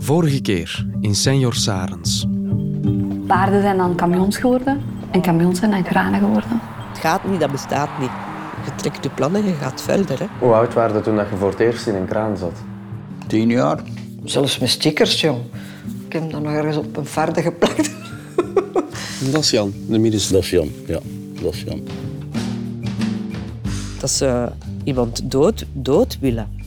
Vorige keer in Senor Sarens. Paarden zijn dan camions geworden en camions zijn dan kranen geworden. Het gaat niet, dat bestaat niet. Je trekt je plannen en je gaat verder. Hè. Hoe oud waren je toen dat je voor het eerst in een kraan zat? Tien jaar. Zelfs met stickers, jong. Ik heb dat nog ergens op een varde geplakt. Dat is Jan, de middenste. Dat is Jan, ja. Dat is Jan. Dat ze iemand dood, dood willen.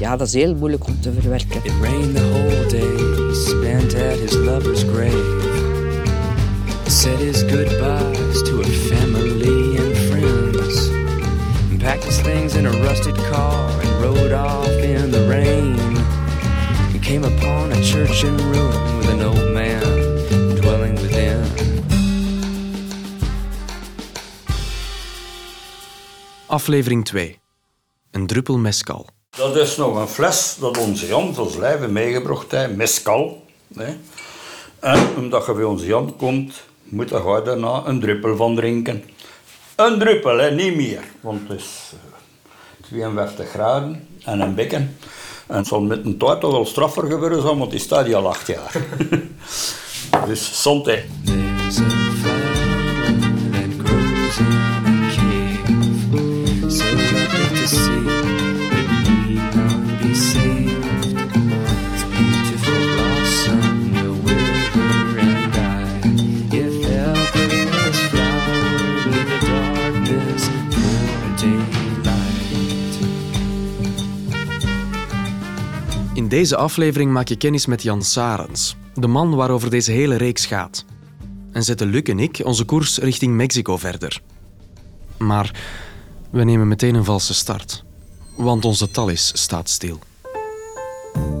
Ja, dat is heel moeilijk om te verwerken. It rained the whole day, spent at his lover's grave. Said his goodbyes to her family and friends. Packed his things in a rusted car and rode off in the rain. He came upon a church in ruin with an old man dwelling within. Aflevering 2. Een druppel mescal. Dat is nog een fles dat onze Jan van Slijven meegebracht heeft, mescal. En omdat je bij onze Jan komt, moet je daarna een druppel van drinken. Een druppel, hè, niet meer. Want het is eh, 52 graden en een bekken. En het zal met een taart toch wel straffer gebeuren, want die staat hier al acht jaar. dus zonte. Deze aflevering maak je kennis met Jan Sarens, de man waarover deze hele reeks gaat. En zetten Luc en ik onze koers richting Mexico verder. Maar we nemen meteen een valse start. Want onze talis staat stil.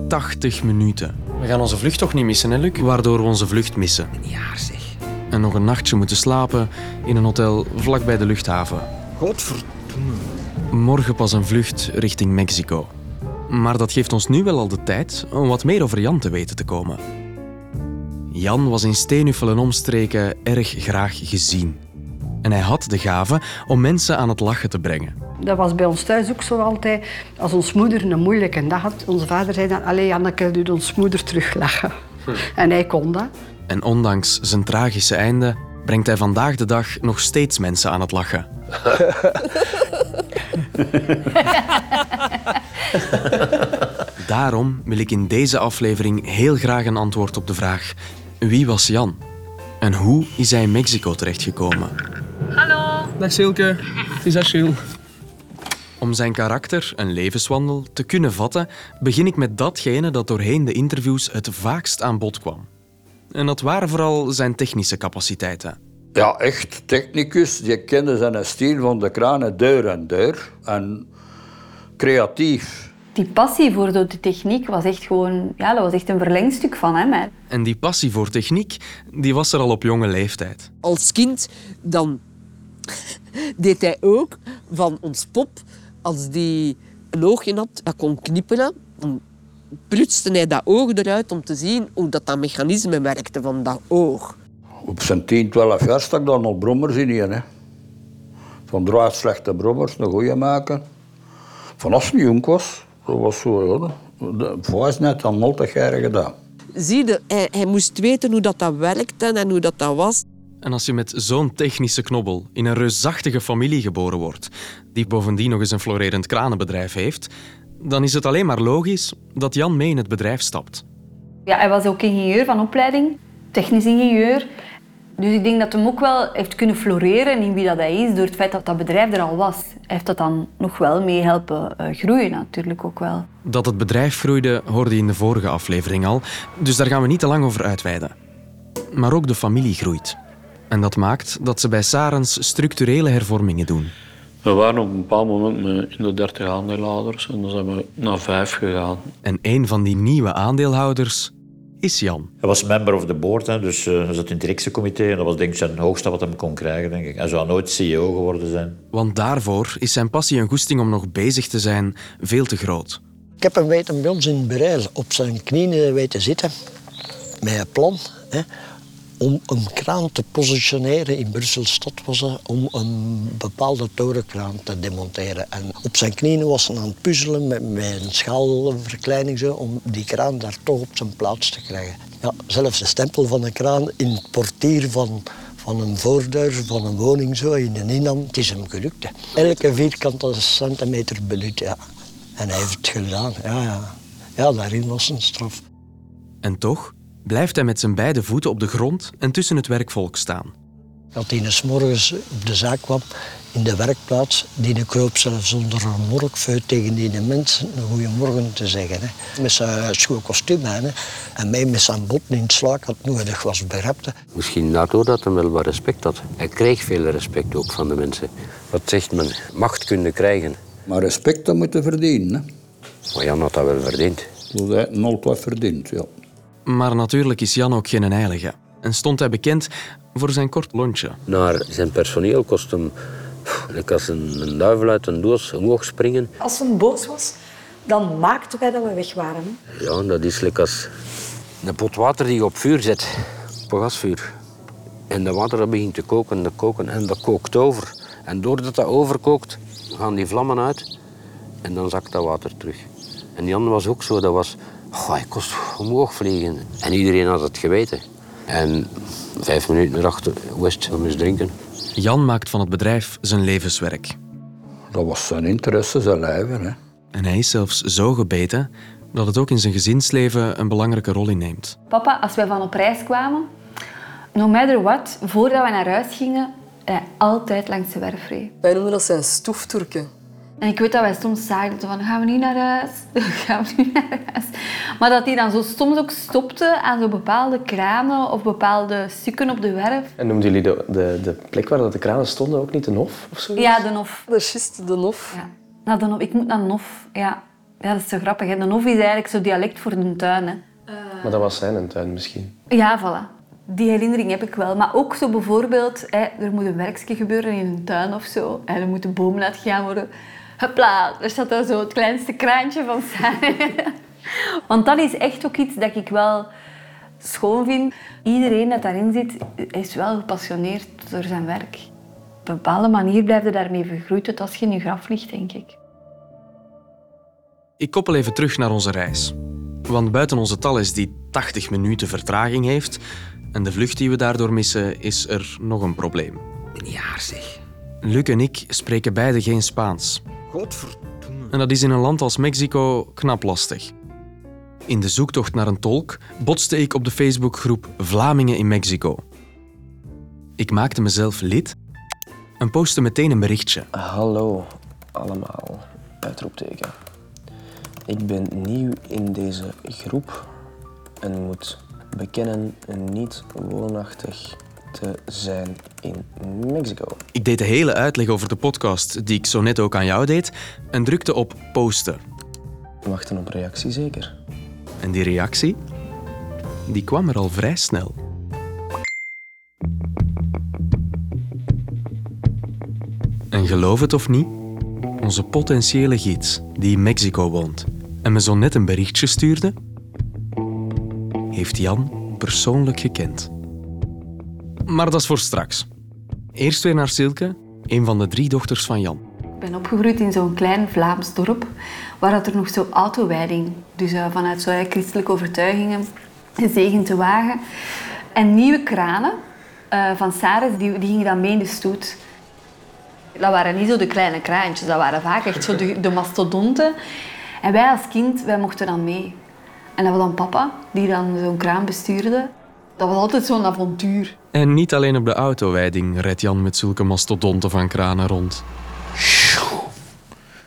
80 minuten. We gaan onze vlucht toch niet missen, hè, Luc? Waardoor we onze vlucht missen. Ja, zeg. En nog een nachtje moeten slapen in een hotel vlakbij de luchthaven. Godverdomme. Morgen pas een vlucht richting Mexico. Maar dat geeft ons nu wel al de tijd om wat meer over Jan te weten te komen. Jan was in Steenuffel en omstreken erg graag gezien. En hij had de gave om mensen aan het lachen te brengen. Dat was bij ons thuis ook zo altijd. Als ons moeder een moeilijke dag had, onze vader zei dan... Allee, Janneke, doe ons moeder teruglachen. En hij kon dat. En ondanks zijn tragische einde brengt hij vandaag de dag nog steeds mensen aan het lachen. Daarom wil ik in deze aflevering heel graag een antwoord op de vraag: wie was Jan? En hoe is hij in Mexico terechtgekomen? Dag Silke, het is Achille. Om zijn karakter, een levenswandel, te kunnen vatten, begin ik met datgene dat doorheen de interviews het vaakst aan bod kwam. En dat waren vooral zijn technische capaciteiten. Ja, echt technicus. Die kende zijn stijl van de kranen deur en deur. En creatief. Die passie voor de techniek was echt gewoon... Ja, dat was echt een verlengstuk van hem. Hè. En die passie voor techniek, die was er al op jonge leeftijd. Als kind dan deed hij ook van ons pop, als die een oogje had dat kon knipperen, dan prutste hij dat oog eruit om te zien hoe dat, dat mechanisme werkte van dat oog. Op zijn 10, 12 jaar stak dan al brommers in hier. Hè. Van draait slechte brommers, een goeie maken. Van als hij jong was, dat was zo, ja. Net aan altijd jaren gedaan. Zie je, hij, hij moest weten hoe dat, dat werkte en hoe dat, dat was. En als je met zo'n technische knobbel in een reusachtige familie geboren wordt, die bovendien nog eens een florerend kranenbedrijf heeft, dan is het alleen maar logisch dat Jan mee in het bedrijf stapt. Ja, hij was ook ingenieur van opleiding, technisch ingenieur. Dus ik denk dat hem ook wel heeft kunnen floreren in wie dat hij is door het feit dat dat bedrijf er al was. Hij heeft dat dan nog wel mee helpen eh, groeien natuurlijk ook wel. Dat het bedrijf groeide hoorde je in de vorige aflevering al, dus daar gaan we niet te lang over uitweiden. Maar ook de familie groeit. En dat maakt dat ze bij Sarens structurele hervormingen doen. We waren op een bepaald moment met in de 30 aandeelhouders en dan zijn we naar vijf gegaan. En een van die nieuwe aandeelhouders is Jan. Hij was member of the board, hè, dus eh, hij zat in het directiecomité en dat was denk ik zijn hoogste wat hij kon krijgen. Denk ik. Hij zou nooit CEO geworden zijn. Want daarvoor is zijn passie en goesting om nog bezig te zijn veel te groot. Ik heb hem weten bij ons in Bereil op zijn knieën weten zitten. Met een plan. Hè. Om een kraan te positioneren in Brussel-stad was om een bepaalde torenkraan te demonteren. En op zijn knieën was hij aan het puzzelen met, met een schaalverkleining zo, om die kraan daar toch op zijn plaats te krijgen. Ja, zelfs de stempel van een kraan in het portier van, van een voordeur van een woning zo in een inham, het is hem gelukt. hè. Elke vierkante centimeter benut, ja. En hij heeft het gedaan, ja, ja. Ja, daarin was een straf. En toch blijft hij met zijn beide voeten op de grond en tussen het werkvolk staan. Dat hij s morgens op de zaak kwam, in de werkplaats, die kroop zelfs zonder een morkfeut tegen die mensen een goeiemorgen te zeggen. Hè. Met zijn schoon kostuum aan, hè. en mij met zijn bot in het slaak had nodig was berepte. Misschien daardoor dat hij wel wat respect had. Hij kreeg veel respect ook van de mensen. Wat zegt men? Macht kunnen krijgen. Maar respect dat moeten verdienen. Hè. Maar Jan had dat wel verdiend. Dat hij nooit wat verdient, ja. Maar natuurlijk is Jan ook geen heilige. En stond hij bekend voor zijn kort lontje. Naar zijn personeel kost hem... pff, like als een, een duivel uit een doos omhoog springen. Als hij boos was, dan maakten wij dat we weg waren. hè. Ja, dat is like als een pot water die je op vuur zet. Op een gasvuur. En dat water dat begint te koken, te koken en dat kookt over. En doordat dat overkookt, gaan die vlammen uit. En dan zakt dat water terug. En Jan was ook zo. Dat was... Goh, ik kost omhoog vliegen. En iedereen had het geweten. En vijf minuten erachter wist hem eens drinken. Jan maakt van het bedrijf zijn levenswerk. Dat was zijn interesse, zijn lijven. Hè. En hij is zelfs zo gebeten dat het ook in zijn gezinsleven een belangrijke rol inneemt. Papa, als wij van op reis kwamen, no matter what, voordat we naar huis gingen, hij altijd langs de werf reed. Wij noemen dat zijn stoefturken. En ik weet dat wij soms zagen van, gaan we niet naar huis? Gaan we niet naar huis? Maar dat hij dan zo soms ook stopte aan zo bepaalde kranen of bepaalde stukken op de werf. En noemden jullie de, de, de plek waar dat de kranen stonden ook niet de Nof of zo? Ja, de Nof. Dat is juist de nof. Ja. Nou, de Nof. Ik moet naar Nof. Ja. ja, dat is zo grappig. Hè? De Nof is eigenlijk zo dialect voor de tuin. Hè? Maar dat was zijn tuin misschien. Ja, voilà. Die herinnering heb ik wel. Maar ook zo bijvoorbeeld, hè, er moet een werkje gebeuren in een tuin of zo. En er moeten bomen uitgegaan worden. Hopla, er staat daar zo het kleinste kraantje van zijn. Want dat is echt ook iets dat ik wel schoon vind. Iedereen dat daarin zit, is wel gepassioneerd door zijn werk. Op een bepaalde manier blijf je daarmee vergroeid tot als je in je graf ligt, denk ik. Ik koppel even terug naar onze reis. Want buiten onze Thalys die 80 minuten vertraging heeft en de vlucht die we daardoor missen, is er nog een probleem. Een jaar zeg. Luc en ik spreken beide geen Spaans. Godverdomme. En dat is in een land als Mexico knap lastig. In de zoektocht naar een tolk botste ik op de Facebookgroep Vlamingen in Mexico. Ik maakte mezelf lid en postte meteen een berichtje. Hallo allemaal, uitroepteken. Ik ben nieuw in deze groep en moet bekennen niet woonachtig te zijn in Mexico. Ik deed de hele uitleg over de podcast, die ik zo net ook aan jou deed, en drukte op posten. Wachten op reactie zeker. En die reactie, die kwam er al vrij snel. En geloof het of niet, onze potentiële gids, die in Mexico woont en me zo net een berichtje stuurde, heeft Jan persoonlijk gekend. Maar dat is voor straks. Eerst weer naar Silke, een van de drie dochters van Jan. Ik ben opgegroeid in zo'n klein Vlaams dorp, waar er nog zo autowijding, dus eh, vanuit zo'n christelijke overtuigingen, zegen te wagen. En nieuwe kranen eh, van Saris, die, die gingen dan mee in de stoet. Dat waren niet zo de kleine kraantjes, dat waren vaak echt zo de, de mastodonten. En wij als kind, wij mochten dan mee. En dat was dan papa, die dan zo'n kraan bestuurde. Dat was altijd zo'n avontuur. En niet alleen op de autowijding rijdt Jan met zulke mastodonten van kranen rond.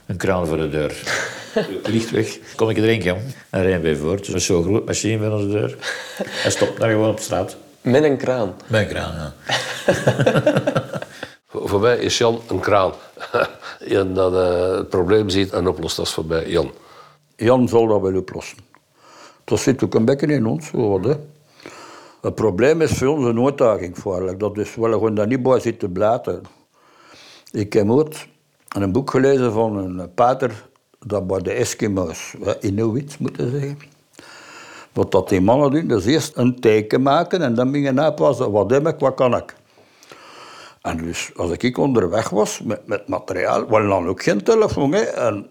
Een kraan voor de deur. Licht weg. Kom ik drinken, jong. En rijden wij voort. Dus zo'n groot machine voor onze deur. Hij stopt daar gewoon op straat. Met een kraan. Met een kraan, ja. Voor mij is Jan een kraan. en dat eh, het probleem ziet en oplost, dat is voor mij Jan. Jan zal dat wel oplossen. Dat zit ook een beetje in ons. Wat, hè. Het probleem is voor ons een uitdaging. Dat is wel gewoon daar niet bij zitten blaten. Ik heb ooit een boek gelezen van een pater dat bij de Eskimo's, Inuit moeten zeggen. Wat dat die mannen doen, dat is eerst een teken maken en dan begin je napassen. Wat heb ik, wat kan ik? En dus als ik onderweg was met, met materiaal, wel dan ook geen telefoon. Hè.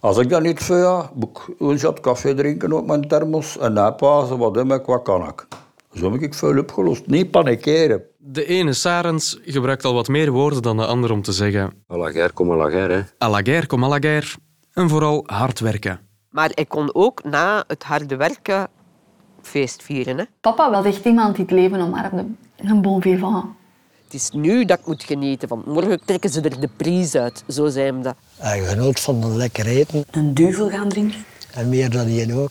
Als ik dat niet veel ja, moet ik een zat koffie drinken op mijn thermos en napassen. Wat heb ik, wat kan ik? Zo heb ik veel opgelost. Niet panikeren. De ene Sarens gebruikt al wat meer woorden dan de ander om te zeggen À la guerre, comme à la guerre. Hè. à la guerre comme à la guerre en vooral hard werken. Maar ik kon ook na het harde werken feest vieren. Hè. Papa was echt iemand die het leven omarmde. Een bon vivant. Het is nu dat ik moet genieten, want morgen trekken ze er de prijs uit. Zo zei hem dat. Hij genoot van een lekker eten. Een duvel gaan drinken. En meer dan die ook.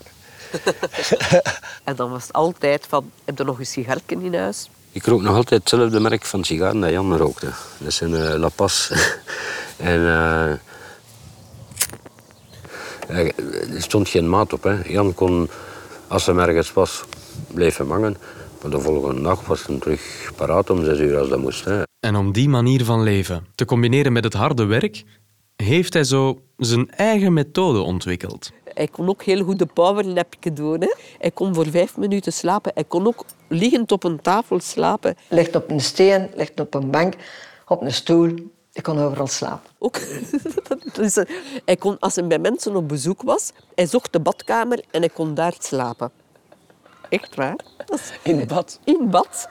En dan was het altijd van, heb je nog een sigaretje in huis? Ik rook nog altijd hetzelfde merk van sigaren dat Jan rookte. Dat zijn eh, La Paz. en eh, er stond geen maat op. Hè. Jan kon, als hij ergens was, blijven hangen. Maar de volgende dag was hij terug paraat om zes uur als dat moest. Hè. En om die manier van leven te combineren met het harde werk, heeft hij zo zijn eigen methode ontwikkeld. Hij kon ook heel goed de powernapje doen. Hè. Hij kon voor vijf minuten slapen. Hij kon ook liggend op een tafel slapen. Ligt op een steen, ligt op een bank, op een stoel. Ik kon overal slapen. Ook. hij kon, als hij bij mensen op bezoek was, hij zocht de badkamer en hij kon daar slapen. Echt waar? In bad? In bad.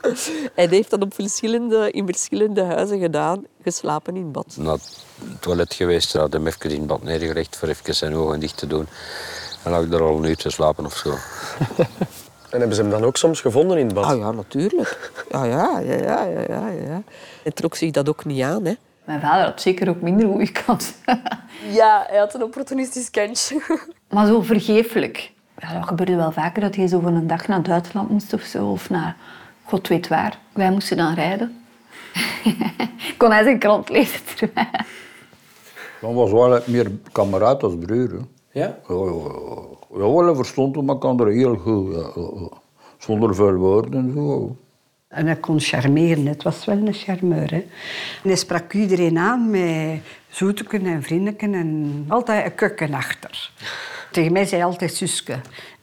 hij heeft dat op verschillende, in verschillende huizen gedaan, geslapen in bad. Naar het toilet geweest, had hem even in bad neergelegd voor even zijn ogen dicht te doen. En lag ik er al een uur te slapen of zo. En hebben ze hem dan ook soms gevonden in het bad? Ah ja, natuurlijk. Ja, ja, ja, ja, ja, ja, ja. Hij trok zich dat ook niet aan, hè. Mijn vader had zeker ook minder goede kant. Ja, hij had een opportunistisch kantje. Maar zo vergeeflijk. Ja, dat gebeurde wel vaker dat hij zo voor een dag naar Duitsland moest of zo. Of naar god weet waar. Wij moesten dan rijden. Kon hij zijn krant lezen terwijl. Dan was wel meer kameraad als broer. Hè. Ja? Ja, ja, ja. Verstond elkaar heel goed. Ja, ja, ja. Zonder veel woorden en zo. En hij kon charmeren, het was wel een charmeur. Hè. En hij sprak iedereen aan met zoeteken en vriendeken en altijd een kukken achter. Tegen mij zei hij altijd zuske.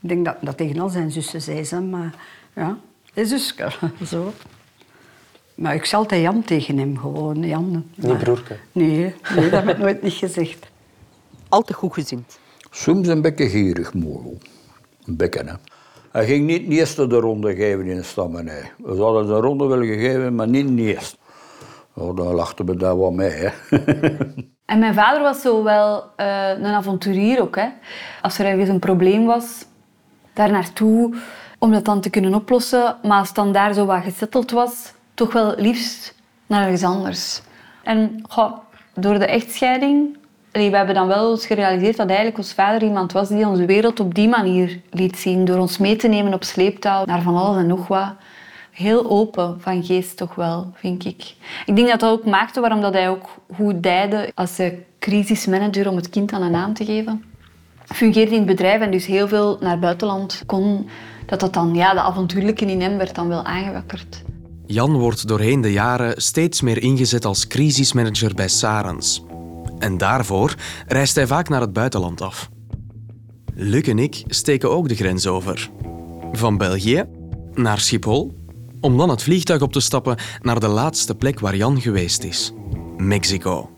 Ik denk dat dat tegen al zijn zussen zei, ze, maar ja, hey, zuske, zo. Maar ik zei altijd Jan tegen hem, gewoon Jan. Niet broerke? Nee, nee, dat heb ik nooit niet gezegd. Altijd goed gezind. Soms een beetje gierig, mooi. Een beetje, hè. Hij ging niet de eerste de ronde geven in de stammenij. We hadden een ronde wel gegeven, maar niet de eerste. Ja, dan lachten we daar wel mee, hè. En mijn vader was zo wel eh, een avonturier ook. Hè. Als er ergens een probleem was, daar naartoe om dat dan te kunnen oplossen. Maar als dan daar zo wat gesetteld was, toch wel liefst naar ergens anders. En door de echtscheiding, we hebben dan wel eens gerealiseerd dat eigenlijk ons vader iemand was die onze wereld op die manier liet zien. Door ons mee te nemen op sleeptouw naar van alles en nog wat. Heel open van geest toch wel, vind ik. Ik denk dat dat ook maakte waarom dat hij ook goed dijde als crisismanager om het kind aan een naam te geven. Fungeerde in het bedrijf en dus heel veel naar buitenland kon. Dat dat dan, ja, de avontuurlijke in hem werd dan wel aangewakkerd. Jan wordt doorheen de jaren steeds meer ingezet als crisismanager bij Sarens. En daarvoor reist hij vaak naar het buitenland af. Luc en ik steken ook de grens over. Van België naar Schiphol, om dan het vliegtuig op te stappen naar de laatste plek waar Jan geweest is: Mexico.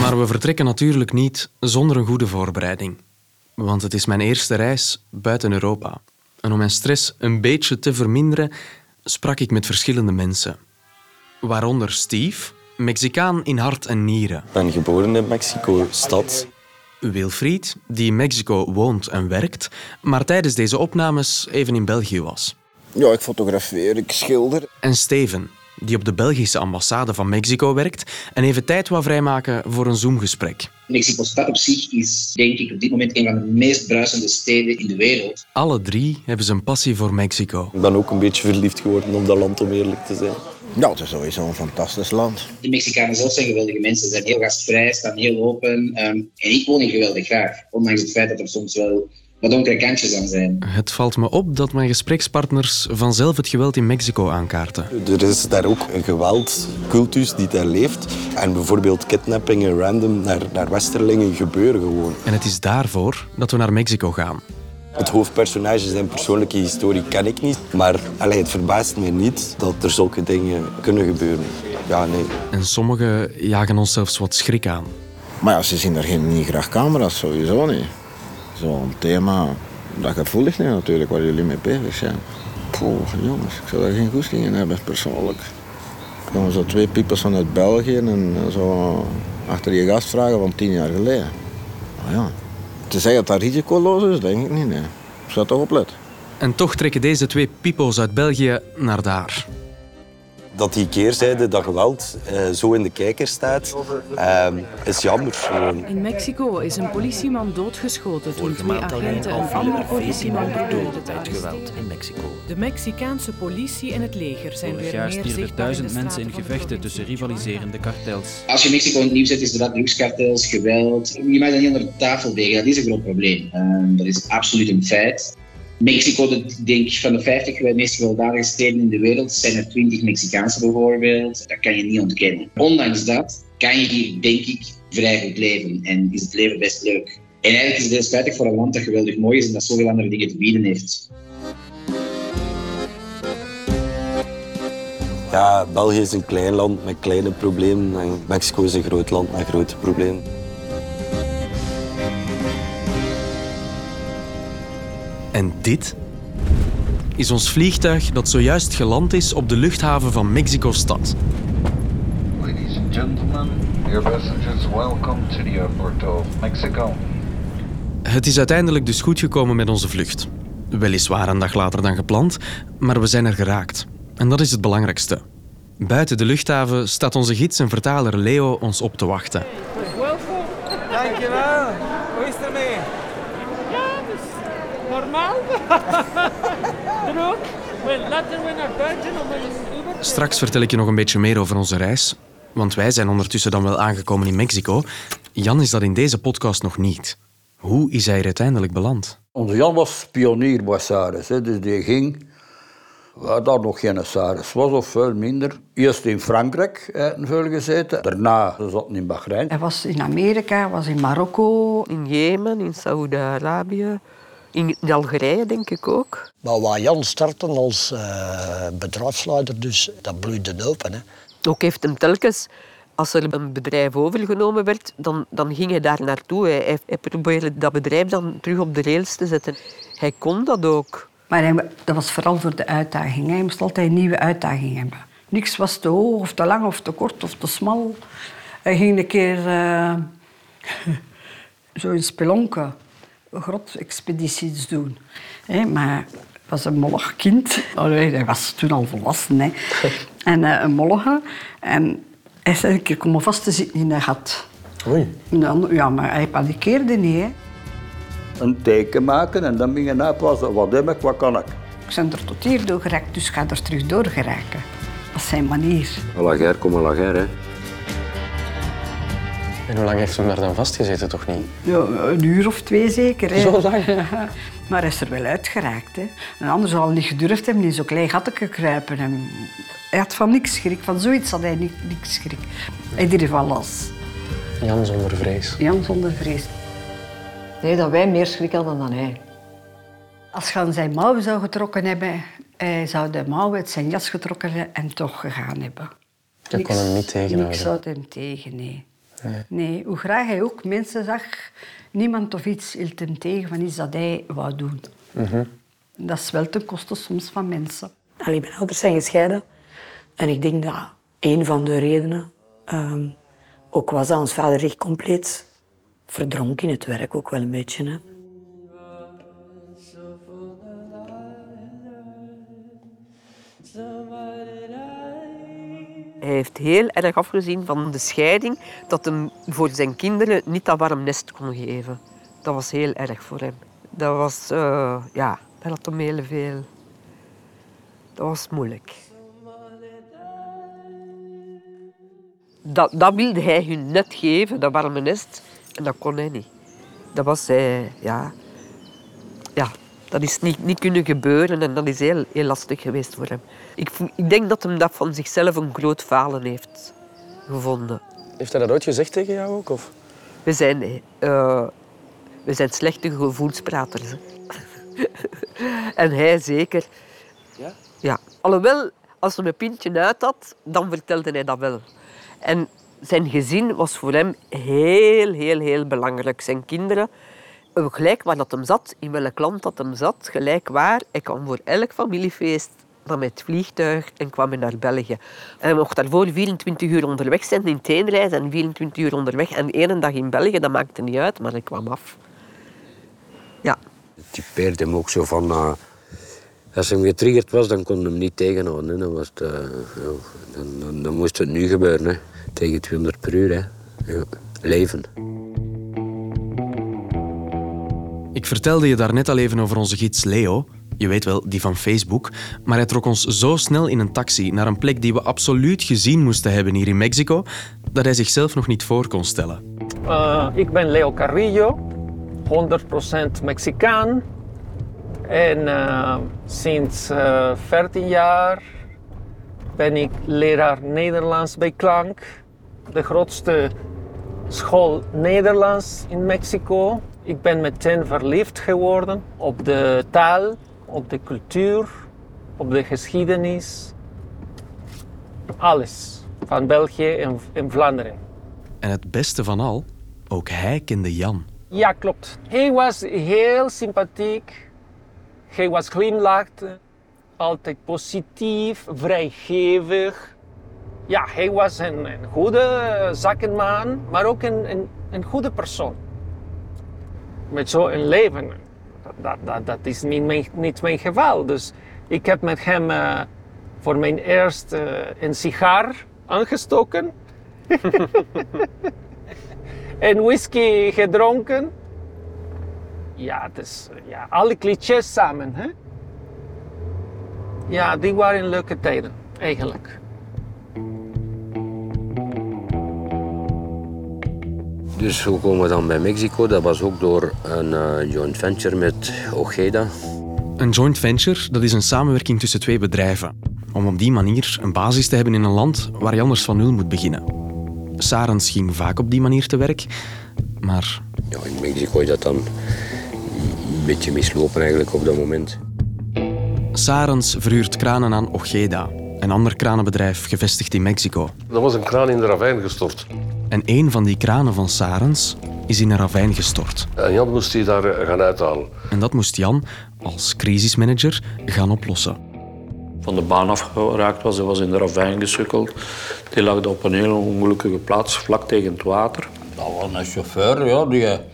Maar we vertrekken natuurlijk niet zonder een goede voorbereiding. Want het is mijn eerste reis buiten Europa. En om mijn stress een beetje te verminderen, sprak ik met verschillende mensen. Waaronder Steve, Mexicaan in hart en nieren. Ik ben geboren in Mexico-stad. Wilfried, die in Mexico woont en werkt, maar tijdens deze opnames even in België was. Ja, ik fotografeer, ik schilder. En Steven, die op de Belgische ambassade van Mexico werkt en even tijd wou vrijmaken voor een Zoom-gesprek. Mexico-stad op zich is, denk ik, op dit moment een van de meest bruisende steden in de wereld. Alle drie hebben ze een passie voor Mexico. Ik ben ook een beetje verliefd geworden op dat land, om eerlijk te zijn. Ja, het is sowieso een fantastisch land. De Mexicanen zelf zijn geweldige mensen. Ze zijn heel gastvrij, staan heel open. ehm, en ik woon hier geweldig graag. Ondanks het feit dat er soms wel wat donkere kantjes aan zijn. Het valt me op dat mijn gesprekspartners vanzelf het geweld in Mexico aankaarten. Er is daar ook een geweldcultus die daar leeft. En bijvoorbeeld kidnappingen random naar, naar westerlingen gebeuren gewoon. En het is daarvoor dat we naar Mexico gaan. Het hoofdpersonage, zijn persoonlijke historie ken ik niet. Maar allee, het verbaast mij niet dat er zulke dingen kunnen gebeuren. Ja, nee. En sommigen jagen ons zelfs wat schrik aan. Maar ja, ze zien er geen, niet graag camera's, sowieso niet. Zo'n thema dat gevoelig is natuurlijk, waar jullie mee bezig zijn. Poeh, jongens, ik zou daar geen goesting in hebben, persoonlijk. Dan komen zo twee piepers vanuit België en zo achter je gast vragen van tien jaar geleden. Maar ja, te zeggen dat dat risicoloos is, denk ik niet, nee. Ik zou toch opletten. En toch trekken deze twee pipo's uit België naar daar. Dat die keerzijde, dat geweld, eh, zo in de kijker staat, eh, is jammer. gewoon. In Mexico is een politieman doodgeschoten toen twee agenten een andere politieman doden bij het geweld in Mexico. De Mexicaanse politie en het leger zijn Vorig weer jaar meer stierven in duizend mensen in gevechten tussen rivaliserende kartels. Als je Mexico in het nieuws zet, is dat drugskartels, geweld. Je mag dat niet onder de tafel vegen, dat is een groot probleem. Ehm, dat is absoluut een feit. Mexico, de, denk ik, van de 50 meest gewelddadige steden in de wereld, zijn er 20 Mexicaanse bijvoorbeeld. Dat kan je niet ontkennen. Ondanks dat kan je hier, denk ik, vrij goed leven en is het leven best leuk. En eigenlijk is het heel spijtig voor een land dat geweldig mooi is en dat zoveel andere dingen te bieden heeft. Ja, België is een klein land met kleine problemen. En Mexico is een groot land met grote problemen. En dit is ons vliegtuig dat zojuist geland is op de luchthaven van Mexico-stad. Ladies and gentlemen, your passengers welcome to the airport of Mexico. Het is uiteindelijk dus goed gekomen met onze vlucht. Weliswaar een dag later dan gepland, maar we zijn er geraakt. En dat is het belangrijkste. Buiten de luchthaven staat onze gids en vertaler Leo ons op te wachten. Welkom. Dankjewel. Hoe is het ermee? Ja, dus normaal. Droog. Wel, laten we naar buiten om een Uber te- Straks vertel ik je nog een beetje meer over onze reis. Want wij zijn ondertussen dan wel aangekomen in Mexico. Jan is dat in deze podcast nog niet. Hoe is hij er uiteindelijk beland? Onze Jan was pionier bij Saris, hè, dus die ging waar daar nog geen Saris was of veel minder. Eerst in Frankrijk veel gezeten, daarna zaten in Bahrein. Hij was in Amerika, was in Marokko. In Jemen, in Saoedi-Arabië, in Algerije denk ik ook. Maar waar Jan startte als eh, bedrijfsleider, dus dat bloeide open. Hè. Ook heeft hem telkens, als er een bedrijf overgenomen werd, dan, dan ging hij daar naartoe. Hij, hij, hij probeerde dat bedrijf dan terug op de rails te zetten. Hij kon dat ook. Maar hij, dat was vooral voor de uitdaging. Hij moest altijd een nieuwe uitdaging hebben. Niks was te hoog of te lang of te kort of te smal. Hij ging een keer eh, zo in spelonken grotexpedities doen. Hè, maar hij was een mollig kind. Allee, hij was toen al volwassen. Hè. En eh, een mollige. En hij is een keer komen vast te zitten in een gat. Oei. Dan, ja, maar hij panikeerde niet. Hè. Een teken maken en dan ging je uitwassen. Wat heb ik, wat kan ik? Ik ben er tot hier door geraakt, dus ik ga er terug door geraken. Dat is zijn manier. Lager, kom maar lager, hè. En hoe lang heeft hem daar dan vastgezeten, toch niet? Ja, een uur of twee zeker. Hè. Zo lang? maar hij is er wel uitgeraakt. Hè. Een ander zou al niet gedurfd hebben in zo'n klein gatje kruipen. En hij had van niks schrik. Van zoiets had hij ni- niks schrik. Hij deed van alles. Jan zonder vrees. Jan zonder vrees. Nee, dat wij meer schrik hadden dan hij. Als je aan zijn mouwen zou getrokken hebben, hij zou de mouwen uit zijn jas getrokken hebben en toch gegaan hebben. Je kon hem niet tegenhouden. Niks zou hem tegen, nee. Nee. Nee, hoe graag hij ook mensen zag, niemand of iets hield hem tegen van iets dat hij wou doen. Mhm. Dat is wel ten koste soms van mensen. Allee, mijn ouders zijn gescheiden. En ik denk dat een van de redenen ehm, ook was dat ons vader echt compleet verdronk in het werk ook wel een beetje. Hè. Hij heeft heel erg afgezien van de scheiding, dat hem voor zijn kinderen niet dat warm nest kon geven. Dat was heel erg voor hem. Dat was, eh, ja, dat had hem heel veel. Dat was moeilijk. Dat, dat wilde hij hun net geven, dat warme nest. En dat kon hij niet. Dat was hij, ja. Dat is niet, niet kunnen gebeuren en dat is heel, heel lastig geweest voor hem. Ik, ik denk dat hem dat van zichzelf een groot falen heeft gevonden. Heeft hij dat ooit gezegd tegen jou ook? Of? We zijn, eh, we zijn slechte gevoelspraters. hè. en hij zeker. Ja? Ja. Alhoewel, als hij een pintje uit had, dan vertelde hij dat wel. En zijn gezin was voor hem heel, heel, heel belangrijk. Zijn kinderen, eh, gelijk waar dat hem zat, in welk land dat hem zat, gelijk waar. Hij kwam voor elk familiefeest nam met het vliegtuig en kwam hij naar België. En mocht daarvoor 24 uur onderweg zijn in het heenreis en 24 uur onderweg en één dag in België, dat maakte niet uit, maar hij kwam af. Ja. Het typeerde hem ook zo van... eh, als hij getriggerd was, dan kon hij hem niet tegenhouden. Dan, was eh, ja, dan, dan, dan moest het nu gebeuren. Tegen 200 per uur. Hè. Leven. Ik vertelde je daarnet al even over onze gids Leo. Je weet wel, die van Facebook. Maar hij trok ons zo snel in een taxi naar een plek die we absoluut gezien moesten hebben hier in Mexico, dat hij zichzelf nog niet voor kon stellen. Uh, ik ben Leo Carrillo, 100% Mexicaan. En uh, sinds uh, 14 jaar ben ik leraar Nederlands bij Klank, de grootste school Nederlands in Mexico. Ik ben meteen verliefd geworden op de taal, op de cultuur, op de geschiedenis. Alles van België en, en Vlaanderen. En het beste van al, ook hij kende Jan. Ja, klopt. Hij was heel sympathiek. Hij was glimlacht. Altijd positief, vrijgevig. Ja, hij was een, een goede zakenman, maar ook een, een, een goede persoon. Met zo'n leven. Dat, dat, dat is niet mijn, niet mijn geval. Dus ik heb met hem uh, voor mijn eerste uh, een sigaar aangestoken. en whisky gedronken. Ja, dus, ja, alle clichés samen. Hè? Ja, die waren leuke tijden, eigenlijk. Dus hoe komen we dan bij Mexico? Dat was ook door een uh, joint venture met Ojeda. Een joint venture dat is een samenwerking tussen twee bedrijven. Om op die manier een basis te hebben in een land waar je anders van nul moet beginnen. Sarens ging vaak op die manier te werk, maar... Ja, in Mexico is dat dan een beetje mislopen eigenlijk op dat moment. Sarens verhuurt kranen aan Ojeda, een ander kranenbedrijf gevestigd in Mexico. Er was een kraan in de ravijn gestort. En een van die kranen van Sarens is in een ravijn gestort. En Jan moest die daar eh, gaan uithalen. En dat moest Jan, als crisismanager, gaan oplossen. Van de baan afgeraakt was, hij was in de ravijn gesukkeld. Die lag op een hele ongelukkige plaats, vlak tegen het water. Dat was een chauffeur, ja, die...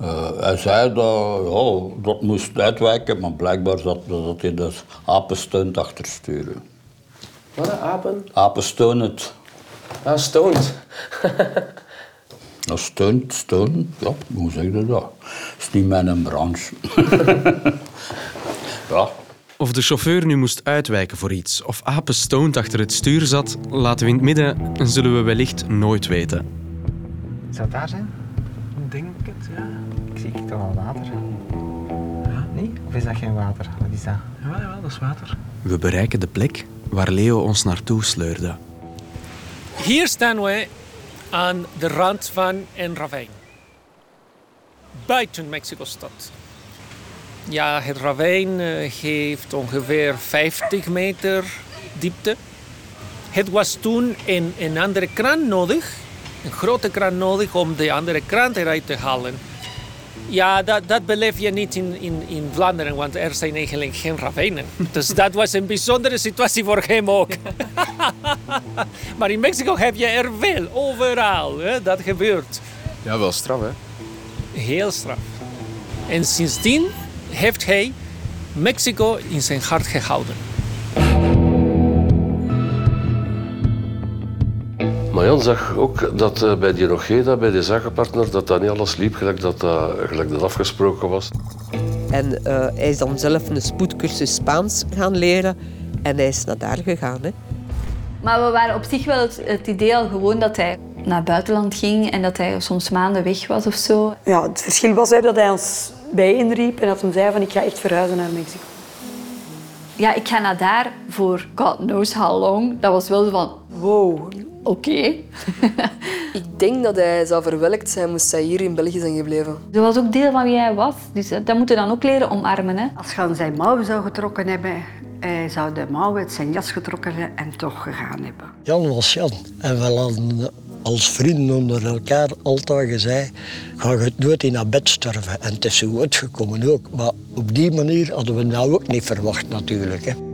Uh, hij zei dat ja, dat moest uitwijken, maar blijkbaar zat, zat hij dus achter sturen. Wat een apen? Apensteun het. Ah, stoned. Dat steunt, steun, ja, hoe zeg je dat? Is niet mijn branche. ja. Of de chauffeur nu moest uitwijken voor iets, of apenstoned achter het stuur zat, laten we in het midden, zullen we wellicht nooit weten. Zou het daar zijn? Ik denk het, ja. Ik zie toch al water. Ja, nee? Of is dat geen water? Wat is dat? Ja, ja dat is water. We bereiken de plek waar Leo ons naartoe sleurde. Hier staan we aan de rand van een ravijn. Buiten Mexico-stad. Ja, het ravijn heeft ongeveer 50 meter diepte. Het was toen een, een andere kraan nodig, een grote kraan nodig om de andere kraan eruit te halen. Ja, dat, dat beleef je niet in, in, in Vlaanderen, want er zijn eigenlijk geen ravijnen. Dus dat was een bijzondere situatie voor hem ook. maar in Mexico heb je er veel, overal. Hè? Dat gebeurt. Ja, wel straf, hè? Heel straf. En sindsdien heeft hij Mexico in zijn hart gehouden. Maar Jan zag ook dat uh, bij die Ojeda, bij die zakenpartner, dat dat niet alles liep gelijk dat, uh, gelijk dat afgesproken was. En uh, hij is dan zelf een spoedcursus Spaans gaan leren en hij is naar daar gegaan. Hè. Maar we waren op zich wel het, het idee al gewoon dat hij naar het buitenland ging en dat hij soms maanden weg was of zo. Ja, het verschil was hè, dat hij ons bijeenriep en dat hem zei van ik ga echt verhuizen naar Mexico. Ja, ik ga naar daar voor God knows how long. Dat was wel zo van, wow, oké. Ik denk dat hij zou verwelkt zijn moest hij hier in België zijn gebleven. Dat was ook deel van wie hij was. Dus dat moet je dan ook leren omarmen. Hè. Als aan zijn mouwen zou getrokken hebben, hij zou de mouwen uit zijn jas getrokken hebben en toch gegaan hebben. Jan was Jan. En we hadden als vrienden onder elkaar altijd gezegd, ga je het nooit in haar bed sterven. En het is zo uitgekomen ook. Maar op die manier hadden we nou ook niet verwacht natuurlijk. Hè.